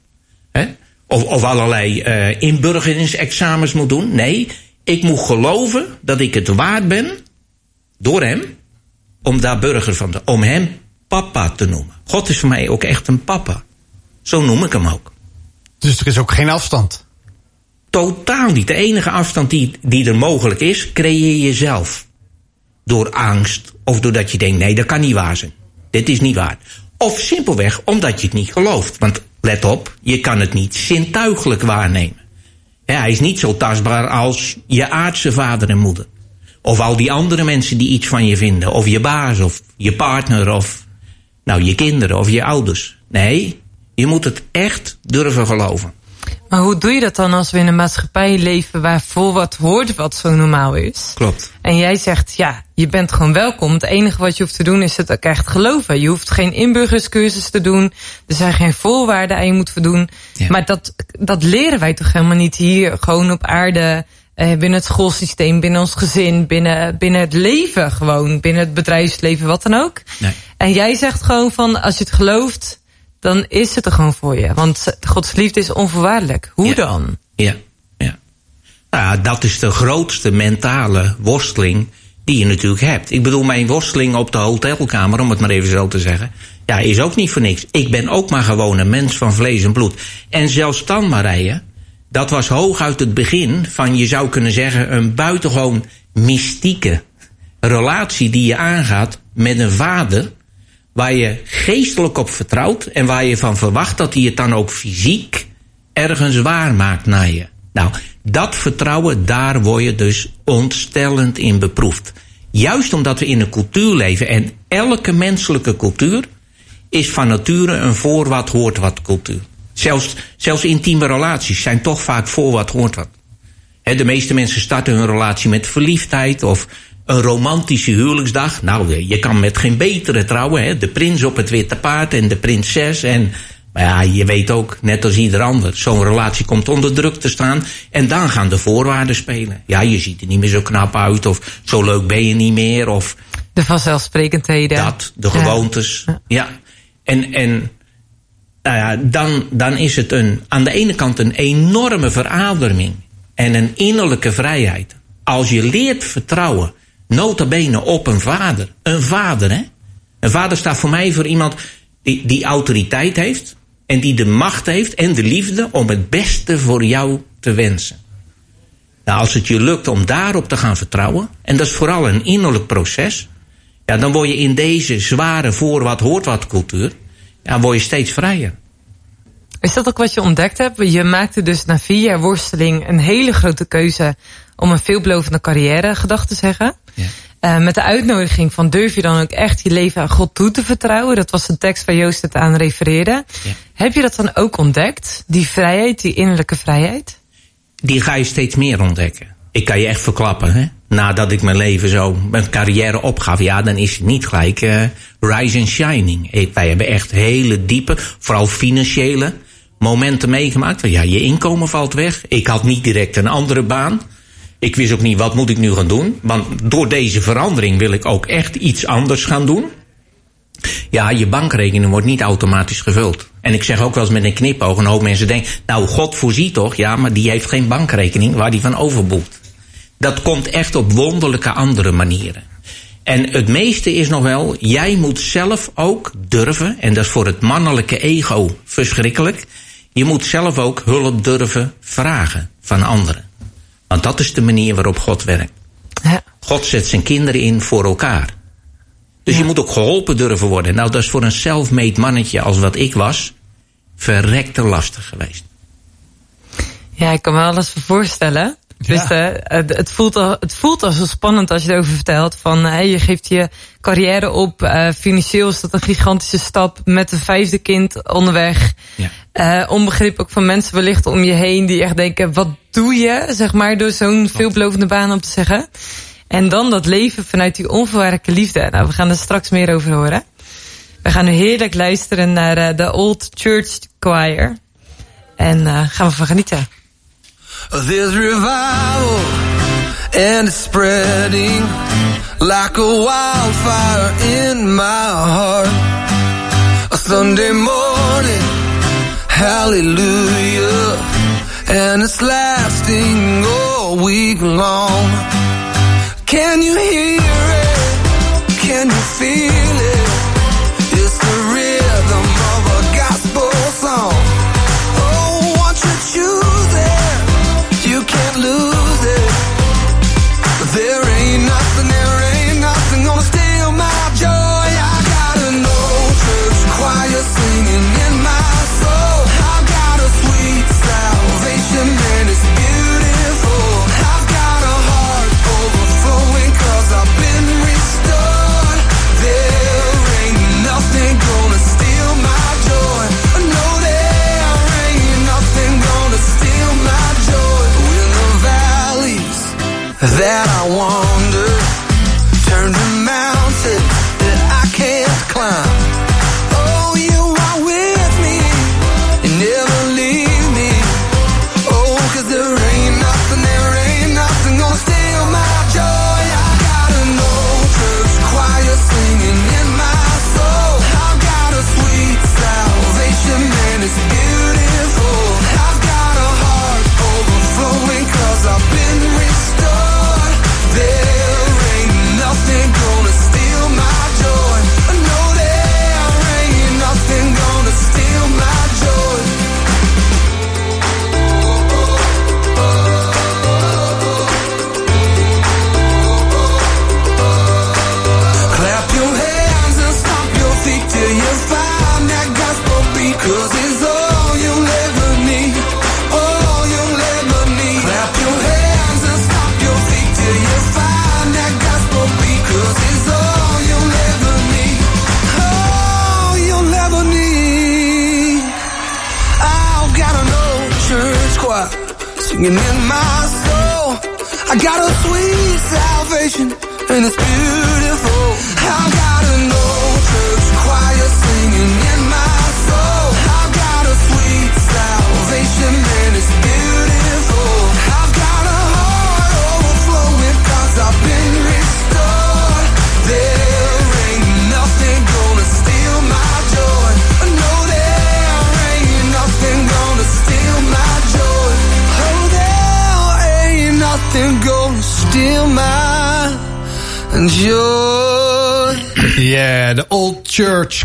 Hè? Of, of allerlei uh, inburgeringsexamens moet doen. Nee, ik moet geloven dat ik het waard ben, door hem, om daar burger van te, om hem papa te noemen. God is voor mij ook echt een papa. Zo noem ik hem ook. Dus er is ook geen afstand? Totaal niet. De enige afstand die, die er mogelijk is, creëer je zelf. Door angst of doordat je denkt, nee, dat kan niet waar zijn. Dit is niet waar. Of simpelweg omdat je het niet gelooft. Want let op, je kan het niet zintuigelijk waarnemen. Hij is niet zo tastbaar als je aardse vader en moeder. Of al die andere mensen die iets van je vinden. Of je baas, of je partner, of nou, je kinderen, of je ouders. Nee, je moet het echt durven geloven. Maar hoe doe je dat dan als we in een maatschappij leven waar vol wat hoort wat zo normaal is? Klopt. En jij zegt, ja, je bent gewoon welkom. Het enige wat je hoeft te doen is het ook echt geloven. Je hoeft geen inburgerscursus te doen. Er zijn geen voorwaarden aan je moet voldoen. Ja. Maar dat, dat leren wij toch helemaal niet hier gewoon op aarde. Eh, binnen het schoolsysteem, binnen ons gezin, binnen, binnen het leven gewoon. Binnen het bedrijfsleven, wat dan ook. Nee. En jij zegt gewoon van, als je het gelooft, dan is het er gewoon voor je. Want Gods liefde is onvoorwaardelijk. Hoe Ja. dan? Ja, ja. Nou, dat is de grootste mentale worsteling die je natuurlijk hebt. Ik bedoel, mijn worsteling op de hotelkamer, om het maar even zo te zeggen, ja, is ook niet voor niks. Ik ben ook maar gewoon een mens van vlees en bloed. En zelfs dan, Marije, dat was hooguit het begin van, je zou kunnen zeggen, een buitengewoon mystieke relatie die je aangaat met een vader waar je geestelijk op vertrouwt en waar je van verwacht dat hij het dan ook fysiek ergens waar maakt naar je. Nou, dat vertrouwen, daar word je dus ontstellend in beproefd. Juist omdat we in een cultuur leven en elke menselijke cultuur is van nature een voor wat hoort wat cultuur. Zelfs, zelfs intieme relaties zijn toch vaak voor wat hoort wat. De meeste mensen starten hun relatie met verliefdheid of een romantische huwelijksdag. Nou, je kan met geen betere trouwen. Hè? De prins op het witte paard en de prinses. En, maar ja, je weet ook, net als ieder ander, zo'n relatie komt onder druk te staan. En dan gaan de voorwaarden spelen. Ja, je ziet er niet meer zo knap uit. Of zo leuk ben je niet meer. Of De vanzelfsprekendheden. dat, de Ja. gewoontes. Ja. En, en nou ja, dan, dan is het een, aan de ene kant een enorme verademing en een innerlijke vrijheid. Als je leert vertrouwen, nota bene op een vader. Een vader, hè? Een vader staat voor mij voor iemand die, die autoriteit heeft en die de macht heeft en de liefde om het beste voor jou te wensen. Nou, als het je lukt om daarop te gaan vertrouwen, en dat is vooral een innerlijk proces, ja, dan word je in deze zware voor wat hoort wat cultuur, ja, word je steeds vrijer. Is dat ook wat je ontdekt hebt? Je maakte dus na vier jaar worsteling een hele grote keuze om een veelbelovende carrière gedacht te zeggen. Ja. Eh, met de uitnodiging van durf je dan ook echt je leven aan God toe te vertrouwen? Dat was de tekst waar Joost het aan refereerde. Ja. Heb je dat dan ook ontdekt? Die vrijheid, die innerlijke vrijheid? Die ga je steeds meer ontdekken. Ik kan je echt verklappen, hè? Nadat ik mijn leven zo, mijn carrière opgaf, ja, dan is het niet gelijk eh rise and shining. Wij hebben echt hele diepe, vooral financiële momenten meegemaakt. Ja, je inkomen valt weg. Ik had niet direct een andere baan. Ik wist ook niet wat moet ik nu gaan doen. Want door deze verandering wil ik ook echt iets anders gaan doen. Ja, je bankrekening wordt niet automatisch gevuld. En ik zeg ook wel eens met een knipoog, een hoop mensen denken... nou, God voorziet toch? Ja, maar die heeft geen bankrekening waar die van overboekt. Dat komt echt op wonderlijke andere manieren. En het meeste is nog wel, jij moet zelf ook durven, en dat is voor het mannelijke ego verschrikkelijk. Je moet zelf ook hulp durven vragen van anderen. Want dat is de manier waarop God werkt. Ja. God zet zijn kinderen in voor elkaar. Dus je moet ook geholpen durven worden. Nou, dat is voor een self-made mannetje als wat ik was, verrekte lastig geweest. Ja, ik kan me alles voor voorstellen. Dus Ja. eh, het, het, voelt al, het voelt al zo spannend als je erover vertelt. Van eh, je geeft je carrière op. eh, financieel is dat een gigantische stap. Met een vijfde kind onderweg. Ja. Eh, onbegrip ook van mensen wellicht om je heen. Die echt denken, wat doe je? Zeg maar door zo'n veelbelovende baan op te zeggen. En dan dat leven vanuit die onvoorwaardelijke liefde. Nou, we gaan er straks meer over horen. We gaan nu heerlijk luisteren naar eh, de Old Church Choir. En eh, gaan we van genieten. There's revival and it's spreading like a wildfire in my heart. A Sunday morning, hallelujah, and it's lasting all week long. Can you hear that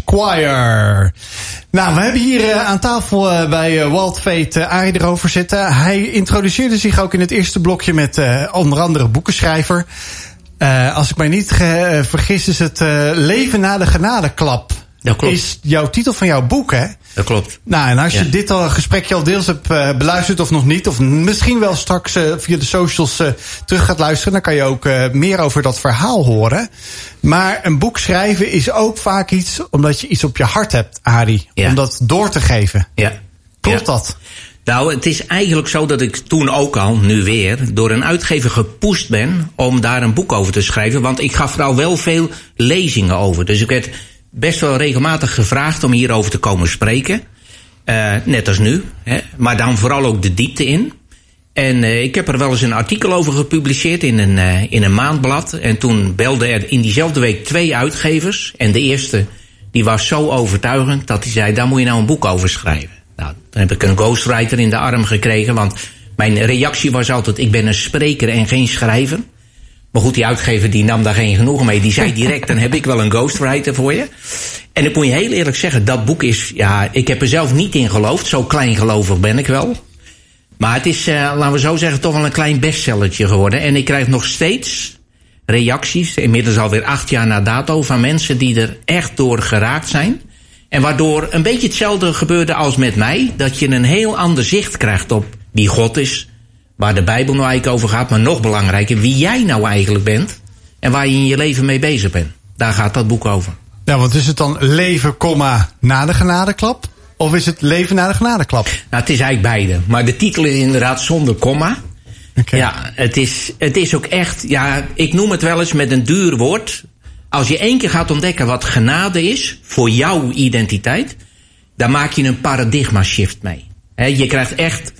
Choir. Nou, we hebben hier eh, aan tafel eh, bij eh, Walt Veet uh, Arie erover zitten. Hij introduceerde zich ook in het eerste blokje met onder andere boekenschrijver. Als ik mij niet vergis is het Leven na de genadeklap. Dat klopt. Is jouw titel van jouw boek, hè? Dat klopt. Nou, en als je Ja. dit al gesprekje al deels hebt eh, beluisterd of nog niet, of misschien wel straks eh, via de socials eh, terug gaat luisteren, dan kan je ook meer over dat verhaal horen. Maar een boek schrijven is ook vaak iets omdat je iets op je hart hebt, Arie. Ja. Om dat door te geven. Ja. Klopt Ja. dat? Nou, het is eigenlijk zo dat ik toen ook al, nu weer, door een uitgever gepoest ben om daar een boek over te schrijven. Want ik gaf er al wel veel lezingen over. Dus ik werd best wel regelmatig gevraagd om hierover te komen spreken. Eh, net als nu. Hè. Maar dan vooral ook de diepte in. En eh, ik heb er wel eens een artikel over gepubliceerd in een, eh, in een maandblad. En toen belden er in diezelfde week twee uitgevers. En de eerste die was zo overtuigend dat hij zei: daar moet je nou een boek over schrijven. Nou, dan heb ik een ghostwriter in de arm gekregen. Want Mijn reactie was altijd, ik ben een spreker en geen schrijver. Maar goed, die uitgever die nam daar geen genoegen mee. Die zei direct, dan heb ik wel een ghostwriter voor je. En ik moet je heel eerlijk zeggen, dat boek is... Ja, ik heb er zelf niet in geloofd. Zo kleingelovig ben ik wel. Maar het is, uh, laten we zo zeggen, toch wel een klein bestsellertje geworden. En ik krijg nog steeds reacties, inmiddels alweer acht jaar na dato... van mensen die er echt door geraakt zijn. En waardoor een beetje hetzelfde gebeurde als met mij. Dat je een heel ander zicht krijgt op wie God is waar de Bijbel nou eigenlijk over gaat, maar nog belangrijker, wie jij nou eigenlijk bent en waar je in je leven mee bezig bent. Daar gaat dat boek over. Ja, want is het dan leven, komma, na de genadeklap? Of is het leven na de genadeklap? Nou, het is eigenlijk beide. Maar de titel is inderdaad zonder komma. Okay. Ja, het is, het is ook echt, ja, ik noem het wel eens met een duur woord. Als je één keer gaat ontdekken wat genade is voor jouw identiteit, dan maak je een paradigma shift mee. He, je krijgt echt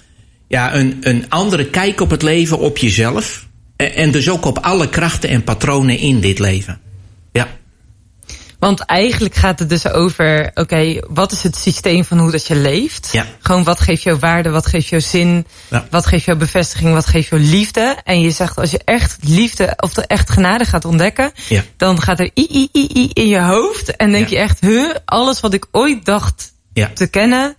ja, een, een andere kijk op het leven, op jezelf. En dus ook op alle krachten en patronen in dit leven. Ja. Want eigenlijk gaat het dus over, oké, okay, wat is het systeem van hoe dat je leeft? Ja. Gewoon wat geeft jou waarde, wat geeft jou zin, ja. wat geeft jou bevestiging, wat geeft jou liefde? En je zegt, als je echt liefde of de echt genade gaat ontdekken, ja. dan gaat er i, i, i, i in je hoofd. En denk je echt, huh, alles wat ik ooit dacht te kennen.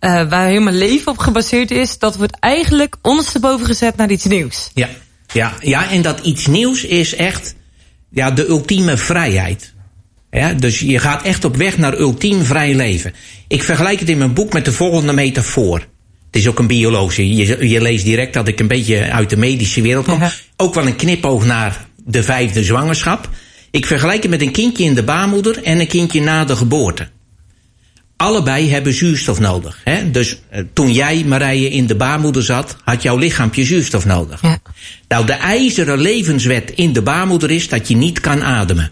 Uh, waar heel mijn leven op gebaseerd is, dat wordt eigenlijk ondersteboven gezet naar iets nieuws. Ja, ja, ja en dat iets nieuws is echt ja, de ultieme vrijheid. Ja, dus je gaat echt op weg naar ultiem vrij leven. Ik vergelijk het in mijn boek met de volgende metafoor. Het is ook een biologische. Je, je leest direct dat ik een beetje uit de medische wereld kom. Ja. Ook wel een knipoog naar de vijfde zwangerschap. Ik vergelijk het met een kindje in de baarmoeder en een kindje na de geboorte allebei hebben zuurstof nodig. Hè? Dus uh, toen jij, Marije, in de baarmoeder zat, had jouw lichaampje zuurstof nodig. Ja. Nou, de ijzeren levenswet in de baarmoeder is dat je niet kan ademen.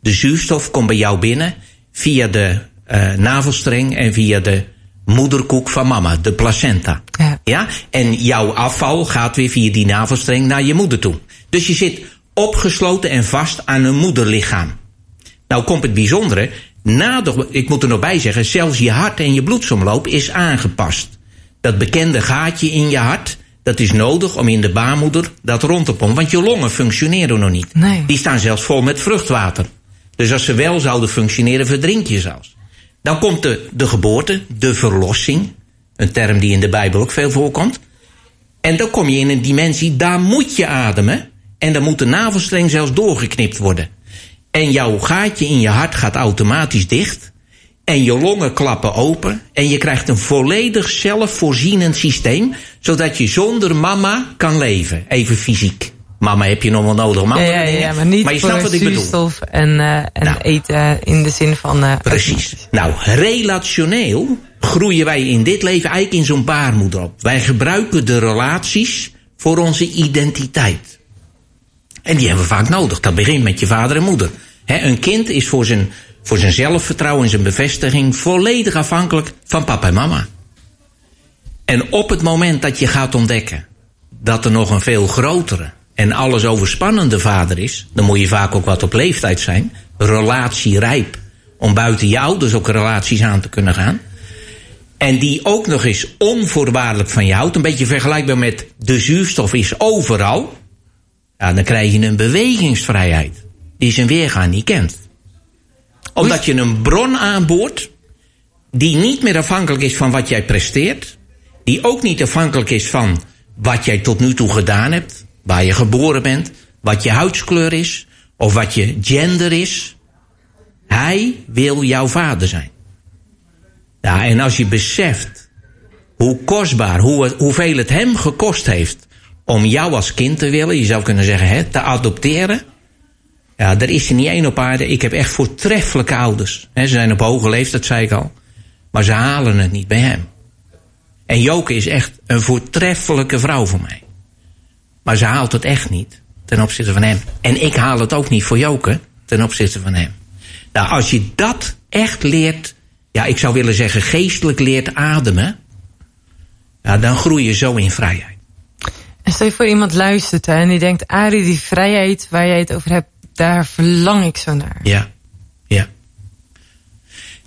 De zuurstof komt bij jou binnen via de uh, navelstreng en via de moederkoek van mama, de placenta. Ja. ja. En jouw afval gaat weer via die navelstreng naar je moeder toe. Dus je zit opgesloten en vast aan een moederlichaam. Nou komt het bijzondere, na de, ik moet er nog bij zeggen, zelfs je hart en je bloedsomloop is aangepast. Dat bekende gaatje in je hart, dat is nodig om in de baarmoeder dat rond te pompen. Want je longen functioneren nog niet. Nee. Die staan zelfs vol met vruchtwater. Dus als ze wel zouden functioneren, verdrink je zelfs. Dan komt de, de geboorte, de verlossing. Een term die in de Bijbel ook veel voorkomt. En dan kom je in een dimensie, daar moet je ademen. En dan moet de navelstreng zelfs doorgeknipt worden. En jouw gaatje in je hart gaat automatisch dicht. En je longen klappen open. En je krijgt een volledig zelfvoorzienend systeem. Zodat je zonder mama kan leven. Even fysiek. Mama heb je nog wel nodig. Mama, ja, ja, ja, maar niet maar je voor snapt wat ik bedoel. en, uh, en Nou. eten in de zin van... Uh, Precies. Nou, relationeel groeien wij in dit leven eigenlijk in zo'n baarmoeder op. Wij gebruiken de relaties voor onze identiteit. En die hebben we vaak nodig. Dat begint met je vader en moeder. Een kind is voor zijn, voor zijn zelfvertrouwen en zijn bevestiging volledig afhankelijk van papa en mama. En op het moment dat je gaat ontdekken dat er nog een veel grotere en alles overspannende vader is, dan moet je vaak ook wat op leeftijd zijn, relatierijp, om buiten je ouders ook relaties aan te kunnen gaan. En die ook nog eens onvoorwaardelijk van je houdt, een beetje vergelijkbaar met de zuurstof is overal. Ja, dan krijg je een bewegingsvrijheid die zijn weergaan niet kent. Omdat je een bron aanboort die niet meer afhankelijk is van wat jij presteert, die ook niet afhankelijk is van wat jij tot nu toe gedaan hebt, waar je geboren bent, wat je huidskleur is of wat je gender is. Hij wil jouw vader zijn. Ja, en als je beseft hoe kostbaar, hoe, hoeveel het hem gekost heeft om jou als kind te willen, je zou kunnen zeggen, hè, te adopteren. Ja, er is er niet één op aarde. Ik heb echt voortreffelijke ouders. Ze zijn op hoge leeftijd, zei ik al. Maar ze halen het niet bij hem. En Joke is echt een voortreffelijke vrouw voor mij. Maar ze haalt het echt niet ten opzichte van hem. En ik haal het ook niet voor Joke ten opzichte van hem. Nou, als je dat echt leert, ja, ik zou willen zeggen geestelijk leert ademen, ja, dan groei je zo in vrijheid. Stel je voor iemand luistert hè, en die denkt, Arie, die vrijheid waar jij het over hebt, daar verlang ik zo naar. Ja, ja.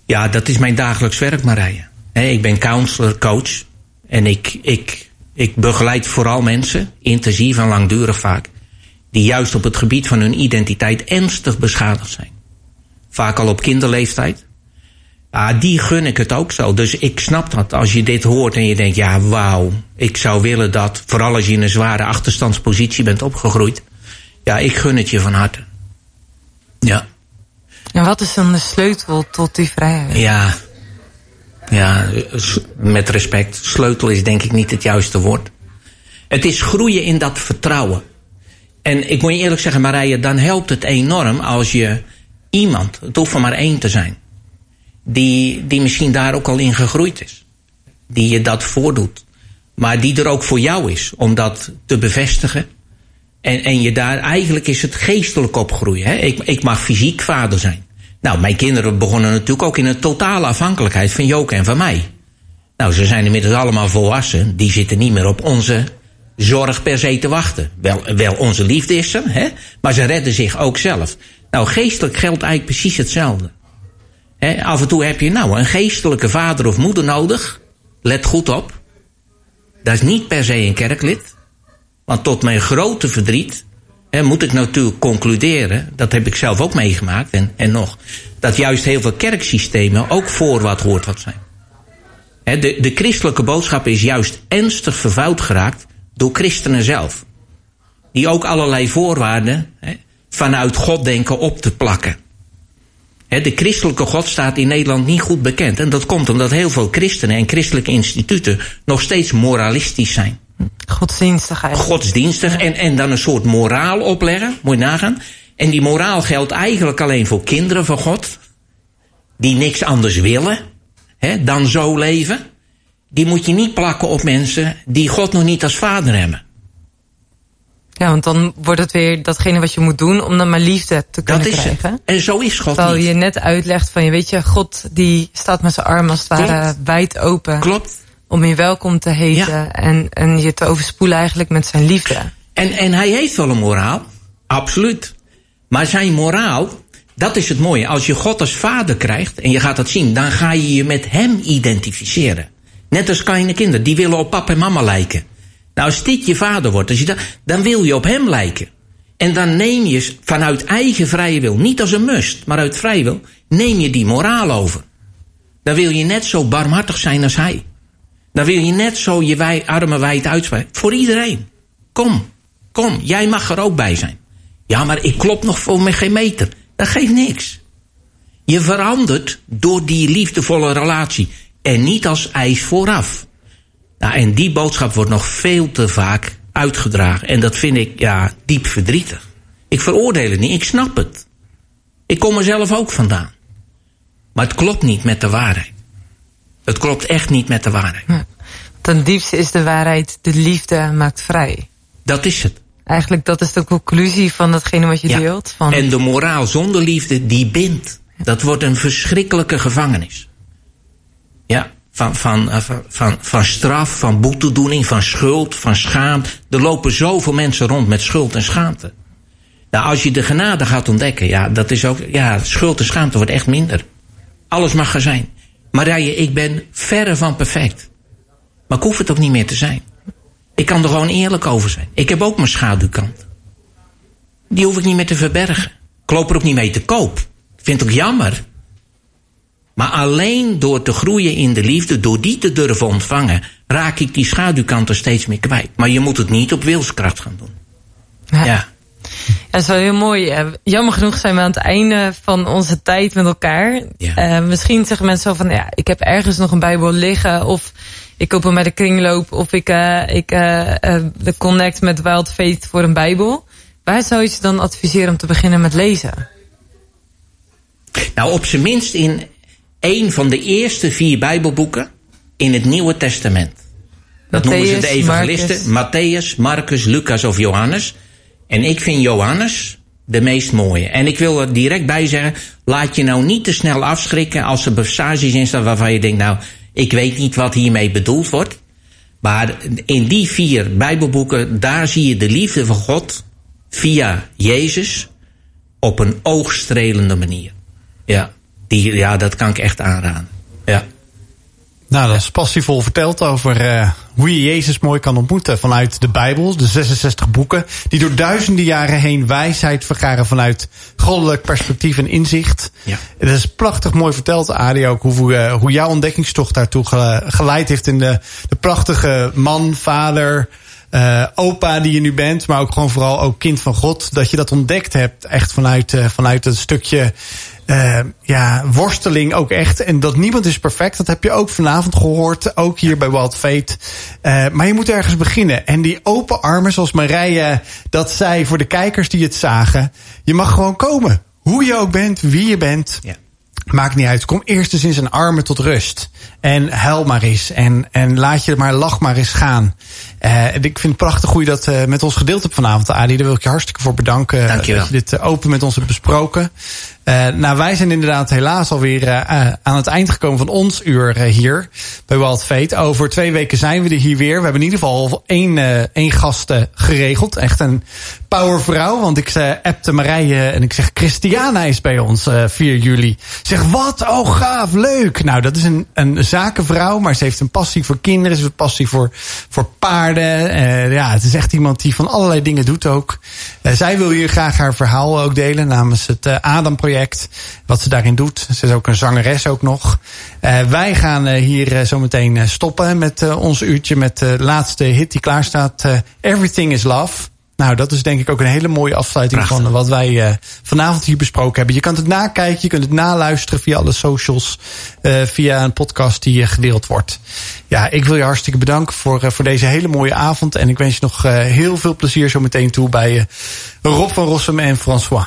Ja, dat is mijn dagelijks werk, Marije. Ik ben counselor, coach. En ik, ik Ik begeleid vooral mensen, intensief en langdurig vaak, die juist op het gebied van hun identiteit ernstig beschadigd zijn. Vaak al op kinderleeftijd. Ah, die gun ik het ook zo. Dus ik snap dat als je dit hoort en je denkt, ja, wauw, ik zou willen dat, vooral als je in een zware achterstandspositie bent opgegroeid. Ja, ik gun het je van harte. Ja. En wat is dan de sleutel tot die vrijheid? Ja. Ja, met respect. Sleutel is denk ik niet het juiste woord. Het is groeien in dat vertrouwen. En ik moet je eerlijk zeggen, Marije, dan helpt het enorm als je iemand, het hoeft er maar één te zijn, die, die misschien daar ook al in gegroeid is. Die je dat voordoet. Maar die er ook voor jou is om dat te bevestigen. En, en je daar, eigenlijk is het geestelijk opgroeien. Hè? Ik, ik mag fysiek vader zijn. Nou, mijn kinderen begonnen natuurlijk ook in een totale afhankelijkheid van Joke en van mij. Nou, ze zijn inmiddels allemaal volwassen. Die zitten niet meer op onze zorg per se te wachten. Wel, wel onze liefde is er, hè? maar ze redden zich ook zelf. Nou, geestelijk geldt eigenlijk precies hetzelfde. Af en toe heb je nou een geestelijke vader of moeder nodig. Let goed op. Dat is niet per se een kerklid. Want tot mijn grote verdriet moet ik natuurlijk concluderen, dat heb ik zelf ook meegemaakt en, en nog, dat juist heel veel kerksystemen ook voor wat hoort wat zijn. De, de christelijke boodschap is juist ernstig vervuild geraakt door christenen zelf. Die ook allerlei voorwaarden vanuit God denken op te plakken. De christelijke God staat in Nederland niet goed bekend. En dat komt omdat heel veel christenen en christelijke instituten nog steeds moralistisch zijn Godsdienstig eigenlijk. godsdienstig en, en dan een soort moraal opleggen. Moet je nagaan. En die moraal geldt eigenlijk alleen voor kinderen van God. Die niks anders willen hè, dan zo leven. Die moet je niet plakken op mensen die God nog niet als vader hebben. Ja, want dan wordt het weer datgene wat je moet doen om dan maar liefde te kunnen Dat is krijgen. het. En zo is God Terwijl niet. je net uitlegt van, je weet je, God die staat met zijn armen als het ware wijd open. Klopt. Om je welkom te heten Ja. en, en je te overspoelen eigenlijk met zijn liefde. En, en hij heeft wel een moraal. Absoluut. Maar zijn moraal, dat is het mooie. Als je God als vader krijgt, en je gaat dat zien, dan ga je je met hem identificeren. Net als kleine kinderen, die willen op papa en mama lijken. Nou, als dit je vader wordt, als je dan wil je op hem lijken. En dan neem je vanuit eigen vrije wil, niet als een must, maar uit vrije wil, neem je die moraal over. Dan wil je net zo barmhartig zijn als hij. Dan wil je net zo je wij, armen wijd uitspreiden. Voor iedereen. Kom, kom, jij mag er ook bij zijn. Ja, maar ik klop nog voor me geen meter. Dat geeft niks. Je verandert door die liefdevolle relatie. En niet als eis vooraf. Nou, en die boodschap wordt nog veel te vaak uitgedragen. En dat vind ik, ja, diep verdrietig. Ik veroordeel het niet, ik snap het. Ik kom er zelf ook vandaan. Maar het klopt niet met de waarheid. Het klopt echt niet met de waarheid. Ten diepste is de waarheid, de liefde maakt vrij. Dat is het. Eigenlijk dat is de conclusie van datgene wat je Ja. deelt. Van, En de moraal zonder liefde, die bindt. Dat wordt een verschrikkelijke gevangenis. Ja, van, van, eh, van, van, van straf, van boetedoening, van schuld, van schaamte. Er lopen zoveel mensen rond met schuld en schaamte. Nou, als je de genade gaat ontdekken, ja, dat is ook, ja, schuld en schaamte wordt echt minder. Alles mag er zijn. Marije, ik ben verre van perfect. Maar ik hoef het ook niet meer te zijn. Ik kan er gewoon eerlijk over zijn. Ik heb ook mijn schaduwkant. Die hoef ik niet meer te verbergen. Ik loop er ook niet mee te koop. Vind het ook jammer. Maar alleen door te groeien in de liefde, door die te durven ontvangen, raak ik die schaduwkanten steeds meer kwijt. Maar je moet het niet op wilskracht gaan doen. Ja. Ja. Dat is wel heel mooi. Eh, Jammer genoeg zijn we aan het einde van onze tijd met elkaar. Ja. Eh, misschien zeggen mensen zo van, ja, ik heb ergens nog een Bijbel liggen. Of ik koop hem bij de kringloop. Of ik, eh, ik de connect met Wild Faith voor een Bijbel. Waar zou je ze dan adviseren om te beginnen met lezen? Nou, op zijn minst in een van de eerste vier Bijbelboeken in het Nieuwe Testament. Dat noemen ze de evangelisten. Matthäus, Marcus, Lucas of Johannes. En ik vind Johannes de meest mooie. En ik wil er direct bij zeggen, laat je nou niet te snel afschrikken als er passages in staan waarvan je denkt, nou, ik weet niet wat hiermee bedoeld wordt. Maar in die vier Bijbelboeken, daar zie je de liefde van God via Jezus op een oogstrelende manier. Ja, die, ja dat kan ik echt aanraden. Ja. Nou, dat is passievol verteld over uh, hoe je Jezus mooi kan ontmoeten vanuit de Bijbel, de 66 boeken, die door duizenden jaren heen wijsheid vergaren vanuit goddelijk perspectief en inzicht. Ja. Het is prachtig mooi verteld, Adi, ook hoe, uh, hoe jouw ontdekkingstocht daartoe geleid heeft in de, de prachtige man, vader, uh, opa die je nu bent, maar ook gewoon vooral ook kind van God. Dat je dat ontdekt hebt, echt vanuit, uh, vanuit een stukje uh, ja, worsteling ook echt. En dat niemand is perfect, dat heb je ook vanavond gehoord. Ook hier bij Wild Fate. Uh, maar je moet ergens beginnen. En die open armen, zoals Marije dat zei voor de kijkers die het zagen. Je mag gewoon komen. Hoe je ook bent, wie je bent. Ja. Maakt niet uit. Kom eerst eens in zijn armen tot rust. En huil maar eens. En, en laat je maar, lach maar eens gaan. Uh, ik vind het prachtig hoe je dat uh, met ons gedeeld hebt vanavond, Adi. Daar wil ik je hartstikke voor bedanken. Dank je wel. Dat je dit open met ons hebt besproken. Uh, nou, wij zijn inderdaad helaas alweer uh, aan het eind gekomen van ons uur uh, hier bij Wild Fate. Over twee weken zijn we er hier weer. We hebben in ieder geval één, één gast geregeld. Echt een powervrouw. Want ik appte Marije en ik zeg Christiana is bij ons 4 juli. Zeg wat? Oh gaaf, leuk. Nou, dat is een, een zakenvrouw, maar ze heeft een passie voor kinderen. Ze heeft een passie voor, voor paarden. ja, het is echt iemand die van allerlei dingen doet ook. zij wil hier graag haar verhaal ook delen namens het Adam project project. Wat ze daarin doet. Ze is ook een zangeres ook nog. Wij gaan hier uh, zometeen stoppen met ons uurtje met de laatste hit die klaar staat. Everything is Love. Nou, dat is denk ik ook een hele mooie afsluiting Prachtig. van wat wij vanavond hier besproken hebben. Je kan het nakijken, je kunt het naluisteren via alle socials, via een podcast die gedeeld wordt. Ja, ik wil je hartstikke bedanken voor, voor deze hele mooie avond. En ik wens je nog heel veel plezier zometeen toe bij Rob van Rossum en François.